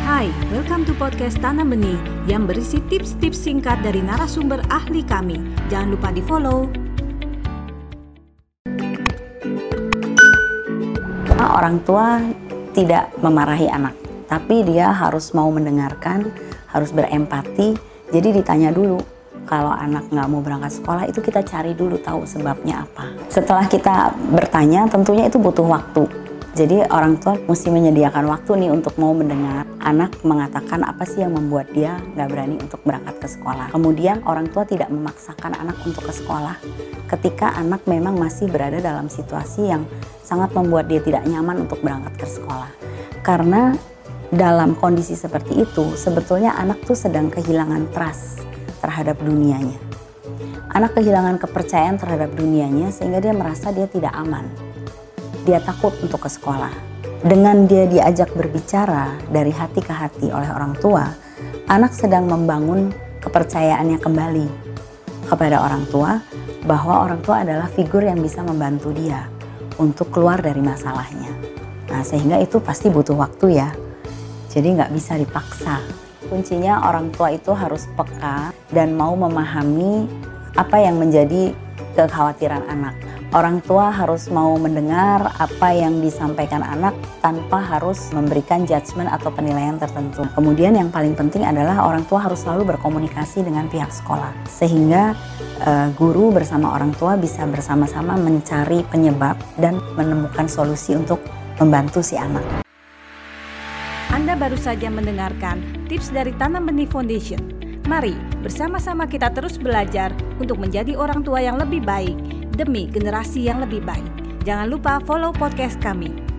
Hai, welcome to podcast Tanam Benih yang berisi tips-tips singkat dari narasumber ahli kami. Jangan lupa di follow. Orang tua tidak memarahi anak, tapi dia harus mau mendengarkan, harus berempati. Jadi ditanya dulu, kalau anak nggak mau berangkat sekolah itu kita cari dulu tahu sebabnya apa. Setelah kita bertanya, tentunya itu butuh waktu jadi orang tua mesti menyediakan waktu nih untuk mau mendengar anak mengatakan apa sih yang membuat dia nggak berani untuk berangkat ke sekolah. Kemudian orang tua tidak memaksakan anak untuk ke sekolah ketika anak memang masih berada dalam situasi yang sangat membuat dia tidak nyaman untuk berangkat ke sekolah. Karena dalam kondisi seperti itu sebetulnya anak tuh sedang kehilangan trust terhadap dunianya. Anak kehilangan kepercayaan terhadap dunianya sehingga dia merasa dia tidak aman dia takut untuk ke sekolah. Dengan dia diajak berbicara dari hati ke hati oleh orang tua, anak sedang membangun kepercayaannya kembali kepada orang tua bahwa orang tua adalah figur yang bisa membantu dia untuk keluar dari masalahnya. Nah, sehingga itu pasti butuh waktu ya. Jadi nggak bisa dipaksa. Kuncinya orang tua itu harus peka dan mau memahami apa yang menjadi kekhawatiran anak orang tua harus mau mendengar apa yang disampaikan anak tanpa harus memberikan judgement atau penilaian tertentu. Kemudian yang paling penting adalah orang tua harus selalu berkomunikasi dengan pihak sekolah sehingga uh, guru bersama orang tua bisa bersama-sama mencari penyebab dan menemukan solusi untuk membantu si anak. Anda baru saja mendengarkan tips dari Tanam Benih Foundation. Mari bersama-sama kita terus belajar untuk menjadi orang tua yang lebih baik demi generasi yang lebih baik. Jangan lupa follow podcast kami.